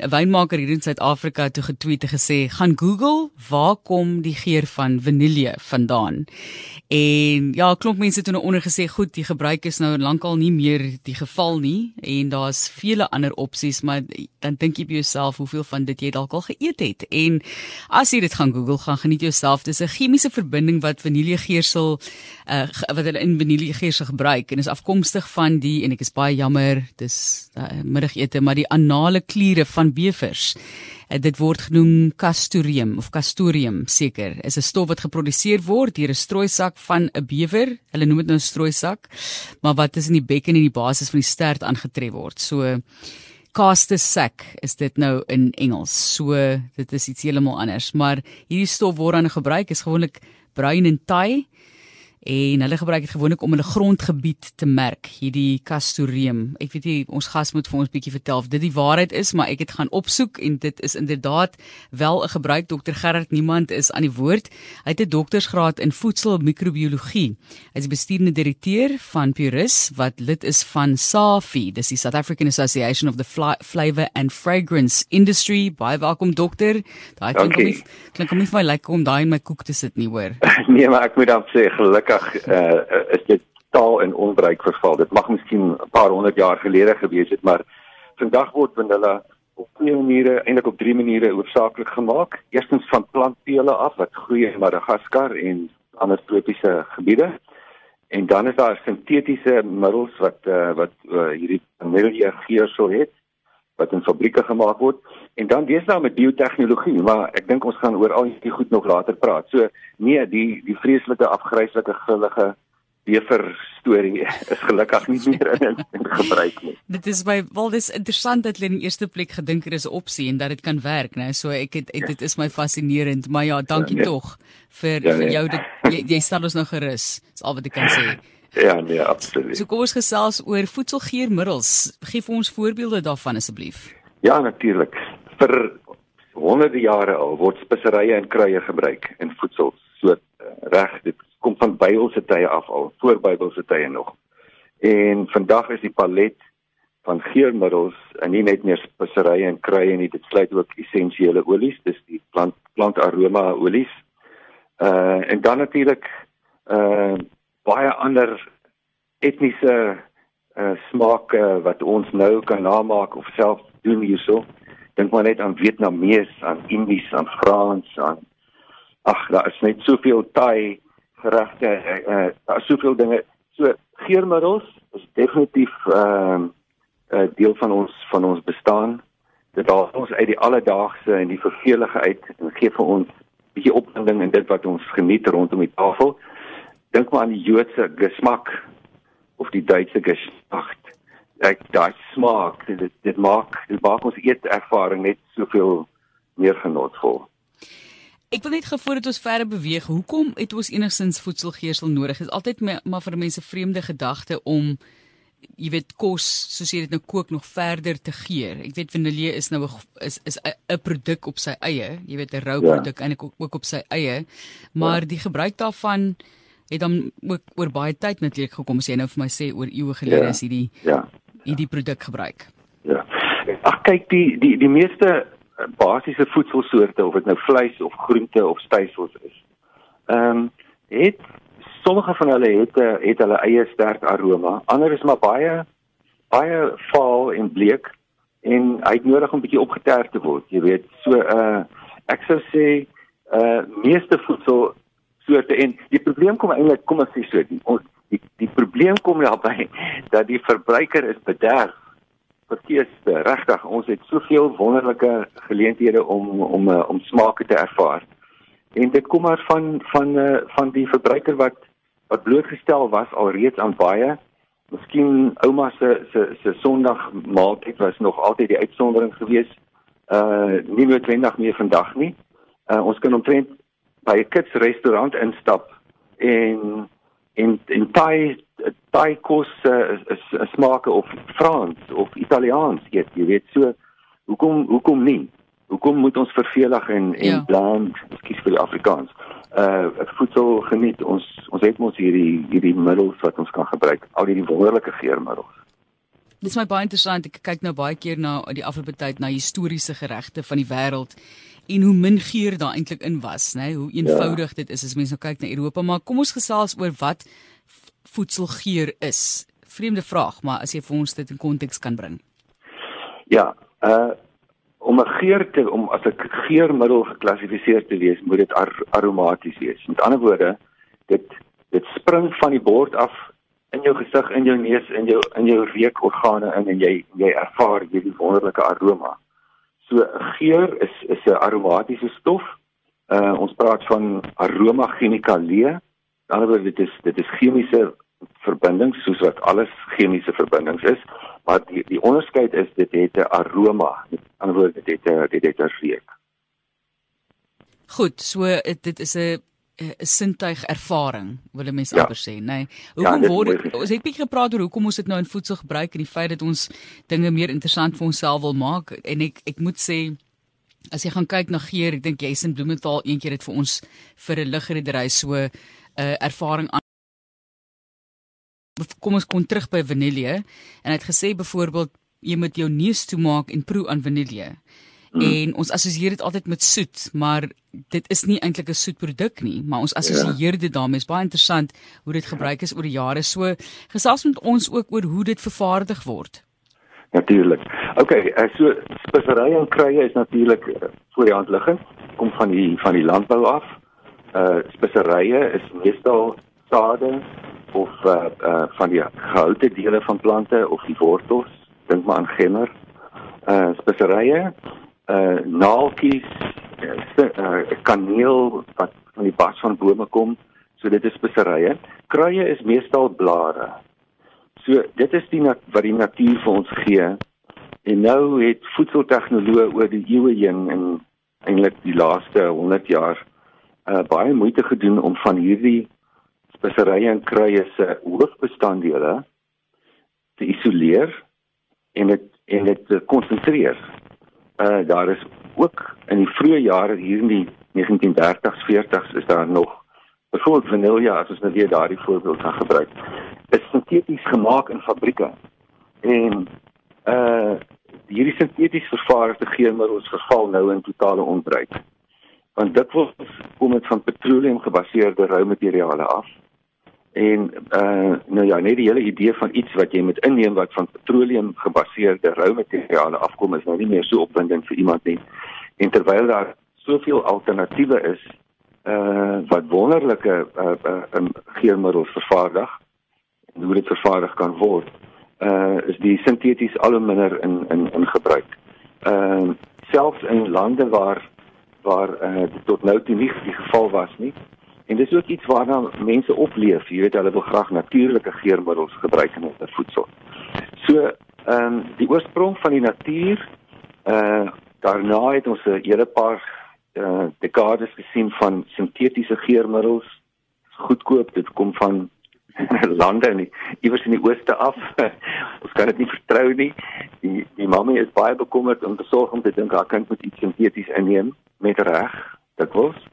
'n wynmaker hier in Suid-Afrika toe getweet en gesê: "Gaan Google, waar kom die geur van vanilje vandaan?" En ja, klomp mense toe nou onder gesê, "Goed, die gebruik is nou lankal nie meer die geval nie en daar's vele ander opsies, maar dan dink jy by jouself hoeveel van dit jy dalk al geëet het." En as jy dit gaan Google, gaan geniet jouself. Dis 'n chemiese verbinding wat vaniljegeersel uh, wat hulle in vaniljegeersel gebruik en is afkomstig van die en ek is baie jammer, dis uh, middagete, maar die anale kliere van bevers. Uh, dit word genoem castoreum of castorium seker. Is 'n stof wat geproduseer word deur 'n strooisak van 'n bewer. Hulle noem dit nou 'n strooisak, maar wat is in die bekken en die basis van die stert aangetref word. So castus sac is dit nou in Engels. So dit is iets heeltemal anders, maar hierdie stof word dan gebruik is gewoonlik bruin en taai en hulle gebruik dit gewoonlik om hulle grondgebied te merk hierdie castoreum ek weet nie ons gas moet vir ons bietjie vertel of dit die waarheid is maar ek het gaan opsoek en dit is inderdaad wel 'n gebruik. Dokter Gerard niemand is aan die woord. Hy het 'n doktorsgraad in voedselmikrobiologie. Hy is bestuurende direkteur van Purus wat lid is van SAFI. Dis die South African Association of the Flavor and Fragrance Industry. Baie welkom dokter. Daai klink hom nie klink hom nie vir my lekker om daai in my koek te sit nie hoor. Nee maar ek moet dan sê gelukkig gelukkig uh, is dit taal in onbruik verval. Dit mag miskien 'n paar honderd jaar gelede gewees het, maar vandag word vanilla op twee maniere, eintlik op drie maniere oorsaaklik gemaak. Eerstens van plantpele af wat groei in Madagaskar en ander tropiese gebiede. En dan is daar sintetiese middels wat uh, wat uh, hierdie vanilla geursel het wat in fabrieke gemaak word en dan deesdae met biotehnologie maar ek dink ons gaan oor al hierdie goed nog later praat. So nee, die die vreeslike afgryslike grillige bever storie is gelukkig nie meer in, in gebruik nie. Dit is by wel dis interessant dat hulle in die eerste plek gedink het is 'n opsie en dat dit kan werk, né? So ek het, het dit is my fascinerend, maar ja, dankie ja, nee. tog vir ja, nee. vir jou dit jy, jy stel ons nou gerus. Dis al wat ek kan sê. Ja, nee, absoluut. So kom ons gesels oor voedselgeurmiddels. Gee vir ons voorbeelde daarvan asseblief. Ja, natuurlik. Vir honderde jare al word speserye en kruie gebruik in voedsel. So eh, reg, dit kom van Bybelse tye af al, voor Bybelse tye nog. En vandag is die palet van geurmiddels en nie net meer speserye en kruie nie, dit sluit ook essensiële olies, dis die plant plantaroma olies. Uh en dan natuurlik uh baie ander etniese uh smake wat ons nou kan namaak of self doen hierso. Dink maar net aan Vietnamees, aan Indies, aan Frans, aan ag, daar is net soveel Thai geregte, uh, daar is soveel dinge. So geurmiddels is definitief ehm uh, 'n uh, deel van ons van ons bestaan. Dit haal ons uit die alledaagse en die vervelige uit en gee vir ons bietjie opwinding in dit wat ons geniet rondom die tafel dink maar aan die Joodse gesmak of die Duitse gesmak. Ek daai smaak, dit dit maak dit maak ons eetervaring net soveel meer genotvol. Ek wil net gevoer dat ons verder beweeg. Hoekom het ons enigstens voedselgeersel nodig? Dit is altyd maar vir mense vreemde gedagte om jy weet kos soos jy dit nou kook nog verder te geur. Ek weet vanilje is nou 'n is is 'n produk op sy eie, jy weet 'n rou produk ja. eintlik ook op sy eie, maar ja. die gebruik daarvan het dan ook oor baie tyd natuurlik gekom as jy nou vir my sê oor eeue gelede ja, is hierdie ja hierdie produk gebruik. Ja. Ag kyk die die die meeste basiese voedselsoorte of dit nou vleis of groente of stysels is. Ehm um, het sommige van hulle het eh, het hulle eie sterk aroma, ander is maar baie baie vaal en bleek en hy het nodig om bietjie opgeterg te word. Jy weet, so uh ek sou sê uh meeste voedsel soorte en die probleem kom eintlik kom as jy so die ons die die probleem kom daarby dat die verbruiker is bederf verkeerde regtig ons het soveel wonderlike geleenthede om om uh, om smake te ervaar. En dit kom maar van van uh, van die verbruiker wat wat blootgestel was alreeds aan baie. Miskien ouma se se se sondag maaltyd was nog altyd die uitsondering geweest. Uh nie noodwendig meer vandag nie. Uh, ons kan omtrent by 'n kids restaurant instap en en en Thai Thai kos uh, is smake of Frans of Italiaans eet, jy weet so hoekom hoekom nie? Hoekom moet ons vervelig en en ja. bland, ekskuus vir die Afrikaans. Uh voedsel geniet. Ons ons het mos hierdie hierdie middels wat ons kan gebruik, al hierdie wonderlike geurmiddels. Dit is my baie interessant. Ek kyk nou baie keer na die afgelope tyd na historiese geregte van die wêreld en hoe min geur daar eintlik in was, né? Hoe eenvoudig ja. dit is as mense nou kyk na Europa, maar kom ons gesels oor wat voedselgeur is. Vreemde vraag, maar as jy vir ons dit in konteks kan bring. Ja, uh om 'n geur te om as 'n geurmiddel geklassifiseer te wees, moet dit ar aromaties wees. Met ander woorde, dit dit spring van die bord af in jou gesig, in jou neus, in jou in jou reukorgane in en jy jy ervaar hierdie wonderlike aroma. So geur is is 'n aromatiese stof. Uh ons praat van aroma chemikalie. In ander woorde dit is dit is chemiese verbindings soos wat alles chemiese verbindings is, maar die die onderskeid is dit het 'n aroma. Met ander woorde dit het 'n dit het 'n reuk. Goed, so dit is 'n 'n sintuig ervaring, wil ek mens ja. amper sê, nê. Nee. Hoekom ja, word ons het bietjie gepraat oor hoekom ons dit nou in voedsel gebruik en die feit dat ons dinge meer interessant vir onsself wil maak en ek ek moet sê as jy gaan kyk na geur, ek dink Jason Bloementaal eendag het vir ons vir 'n ligredery so 'n uh, ervaring aan kom ons kom terug by vanilje en hy het gesê byvoorbeeld jy moet jou neus toe maak en proe aan vanilje. Mm. En ons assosieer dit altyd met soet, maar dit is nie eintlik 'n soet produk nie, maar ons assosieer dit daarmee. Is baie interessant hoe dit gebruik is oor die jare. So gesels met ons ook oor hoe dit vervaardig word. Natuurlik. OK, eh, so speserye en kruie is natuurlik eh, voor die hand liggend. Kom van die van die landbou af. Uh speserye is meestal sade of uh, uh van die gehoute dele van plante of die wortels. Dink maar aan gemmer. Uh speserye uh naaltjies, uh, kaneel wat van die bas van bome kom. So dit is speserye. Kruie is meestal blare. So dit is die wat die natuur vir ons gee. En nou het voedseltegnoloë oor die eeue heen en eintlik die laaste 100 jaar uh baie moeite gedoen om van hierdie speserye en kruie se hoofbestanddele te isoleer en dit en dit te konsentreer uh daar is ook in die vroeë jare hier in die 1930s 40s is daar nog byvoorbeeld vanilja as ons nou weer daardie voorbeeld gaan gebruik is sinteties gemaak in fabrieke. En uh hierdie sinteties vervaardigde geurmiddels verval nou in totale onbruik. Want dit word kom dit van petroleum gebaseerde rou materiale af En uh nou ja, net die hele idee van iets wat jy moet inneem wat van petroleum gebaseerde rou materiale afkom is nou nie meer so opwindend vir iemand nie. En terwyl daar soveel alternatiewe is uh wat wonderlike uh, uh um, geurmiddels vervaardig en hoe dit vervaardig kan word, uh is die sinteties al hoe minder in in in gebruik. Uh selfs in lande waar waar uh tot nou toe nie die geval was nie, En dis ook iets waarna mense opleef. Jy weet hulle wil graag natuurlike geurmiddels gebruik in hulle voedsel. So, ehm um, die oorsprong van die natuur uh daarna het ons 'n hele paar uh dekades gesien van sintetiese geurmiddels. Goedkoop, dit kom van lande in iewers in die ooste af. ons kan dit nie vertrou nie. Die die mamma is baie bekommerd om te sorg om te dink haar kind moet iets sinteties inneem met reg. Dit was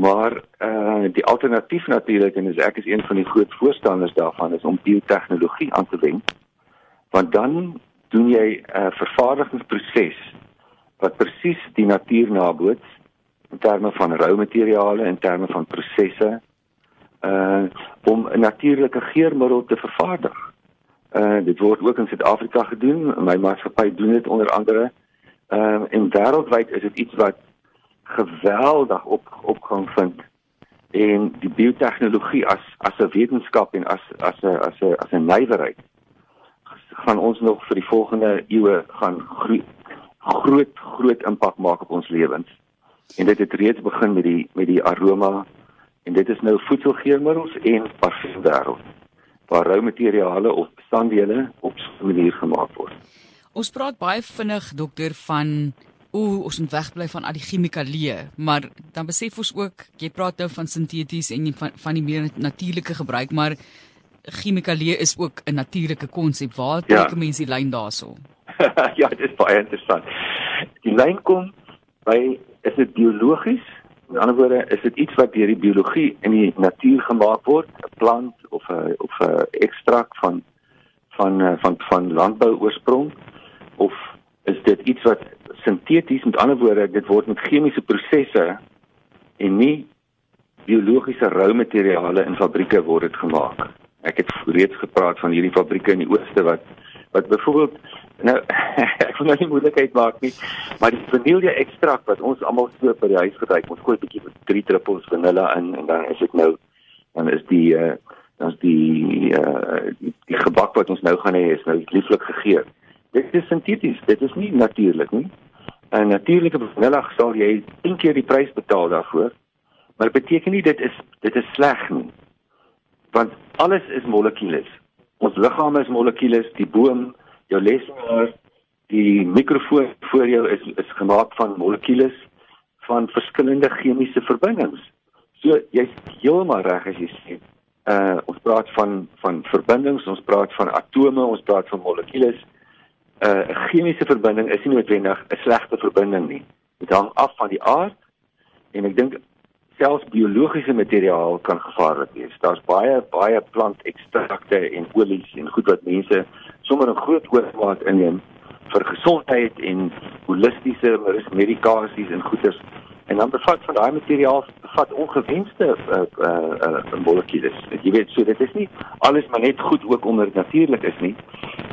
Maar uh die alternatief natuurlik en ek is een van die groot voorstanders daarvan is om biotehnologie aan te wend. Want dan doen jy 'n uh, vervaardigingsproses wat presies die natuur naboots in terme van rou materiale en terme van prosesse uh om 'n natuurlike geurmiddel te vervaardig. Uh dit word ook in Suid-Afrika gedoen. My maatskappy doen dit onder andere. Ehm uh, en wêreldwyd is dit iets wat geweldig op opgang vind en die biotehnologie as as 'n wetenskap en as as 'n as 'n as 'n nywerheid gaan ons nog vir die volgende eeue gaan groot groot groot impak maak op ons lewens. En dit het reeds begin met die met die aroma en dit is nou voedselgeurmiddels en parfum wêreld waar rou materiale of bestanddele op 'n manier gemaak word. Ons praat baie vinnig dokter van o, ons moet wegbly van al die chemikalieë, maar dan besef ons ook, jy praat nou van sinteties en van van die meer natuurlike gebruik, maar chemikalieë is ook 'n natuurlike konsep. Waar trek ja. mense die lyn daarso? ja, dit is baie interessant. Die lyn kom by is dit biologies? In ander woorde, is dit iets wat deur die biologie in die natuur gemaak word, 'n plant of 'n of 'n ekstrakt van van uh, van van landbou oorsprong of is dit iets wat sinteties met ander woorde dit word met chemiese prosesse en nie biologiese rou materiale in fabrieke word dit gemaak. Ek het reeds gepraat van hierdie fabrieke in die ooste wat wat byvoorbeeld nou ek wil nou nie moeilikheid maak nie, maar die vanilje ekstrakt wat ons almal so by die huis gebruik, ons gooi 'n bietjie drie druppels vanille in en dan is dit nou dan is die uh dan is die uh die, die gebak wat ons nou gaan hê is nou lieflik gegeur. Dit is sinteties, dit is nie natuurlik nie. 'n Natuurlike vanille sal jy 10 keer die prys betaal daarvoor. Maar dit beteken nie dit is dit is sleg nie. Want alles is molekules. Ons liggaam is molekules, die boom, jou lesenaar, die mikrofoon voor jou is is gemaak van molekules van verskillende chemiese verbindings. So jy's heeltemal reg as jy sê. Uh ons praat van van verbindings, ons praat van atome, ons praat van molekules. Uh 'n chemiese verbinding is nie noodwendig 'n slegte verbinding nie. Dit hang af van die aard en ek dink selfs biologiese materiaal kan gevaarlik wees. Daar's baie baie plantekstrakte en olies en goed wat mense sommer in groot oormaat inneem vir gesondheid en holistiese medikasies en goeders. En dan bevat van daai materiaal bevat ongewenste uh, uh, uh, molekules. Jy weet, so dit is nie alles maar net goed ook dit natuurlik is nie.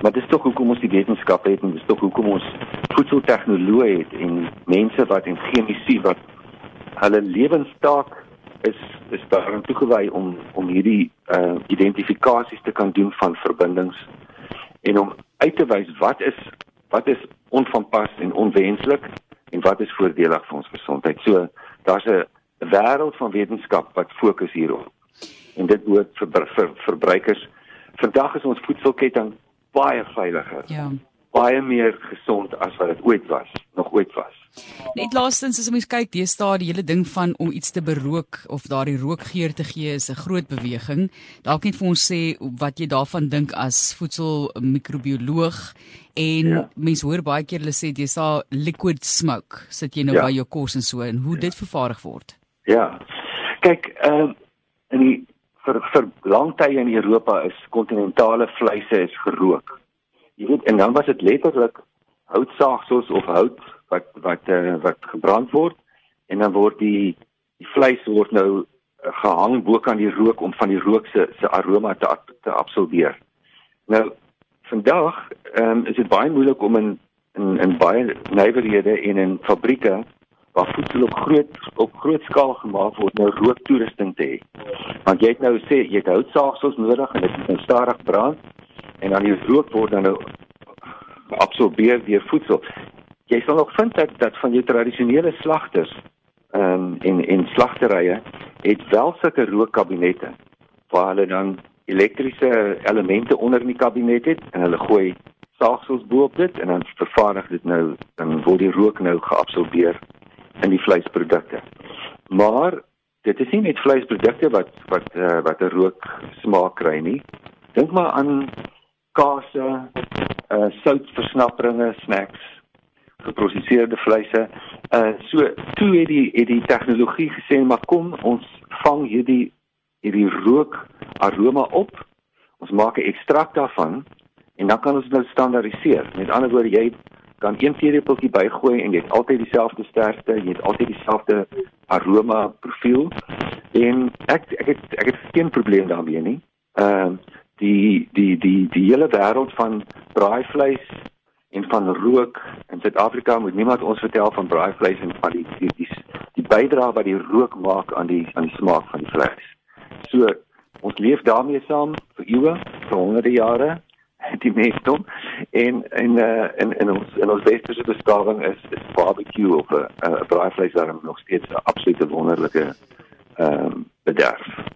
Maar dit is tog hoekom ons die wetenskap het en dit is tog hoekom ons voedseltegnoloë het en mense wat en chemisi wat hulle lewenstaak is is daarin toegewy om om hierdie uh identifikasies te kan doen van verbindings en om uit te wys wat is wat is onvanpas en onwenslik en wat is voordelig vir ons gesondheid. So daar's 'n wêreld van wetenskap wat fokus hierop. En dit behoort vir, vir, vir verbruikers. Vandag is ons voedselketting baie veiliger. Ja. Baie meer gesond as wat dit ooit was, nog ooit was. Net laastens as ons kyk, deesdae die hele ding van om iets te berook of daardie rookgeur te gee is 'n groot beweging. Dalk net vir ons sê wat jy daarvan dink as voedselmikrobioloog en ja. mense hoor baie keer hulle sê deesdae liquid smoke sit jy nou ja. by jou kos en so en hoe ja. dit vervaardig word. Ja. Kyk, ehm uh, in die vir vir lang tye in Europa is kontinentale vleise is gerook. Jy weet en dan was dit letterlik houtsaagsels of hout wat wat uh, wat gebrand word en dan word die die vleis word nou uh, gehang bo kan die rook om van die rook se se aroma te te absorbeer. Nou vandag um, is dit baie moeilik om in in in baie nywerhede en in fabrieke waar voedsel op groot op groot skaal gemaak word nou rooktoerusting te hê. Want jy het nou sê jy het houtsaagsels nodig en dit moet nou stadig brand en dan die rook word dan nou absorbeer deur voedsel jy sal nog vind dat dat van jou tradisionele slagters ehm um, en en slagterye het wel sulke rookkabinette waar hulle dan elektriese elemente onder in die kabinet het en hulle gooi saagsels bo op dit en dan vervaardig dit nou dan word die rook nou geabsorbeer in die vleisprodukte. Maar dit is nie net vleisprodukte wat wat uh, wat 'n rook smaak kry nie. Dink maar aan kaas, uh soutversnapperinge, snacks, geproseserde vleise. Uh so toe het die het die tegnologie gesê maar kom ons vang hierdie hierdie rook aroma op. Ons maak 'n ekstrakt daarvan en dan kan ons dit nou standaardiseer. Met ander woorde jy kan een teelepeltjie bygooi en jy het altyd dieselfde sterkte, jy het altyd dieselfde aroma profiel. En ek ek het ek het geen probleem daarmee nie. Ehm uh, die die die die hele wêreld van braaivleis en van rook in Suid-Afrika moet niemand ons vertel van braaivleis en van die die die, die bydrae wat die rook maak aan die aan die smaak van die vleis. So ons leef daarmee saam vir eeue, vir honderde jare die meeste en en uh, en en ons en ons westerse beskawing is is barbecue of 'n uh, braaivleis wat nog steeds 'n absolute wonderlike ehm um, bederf.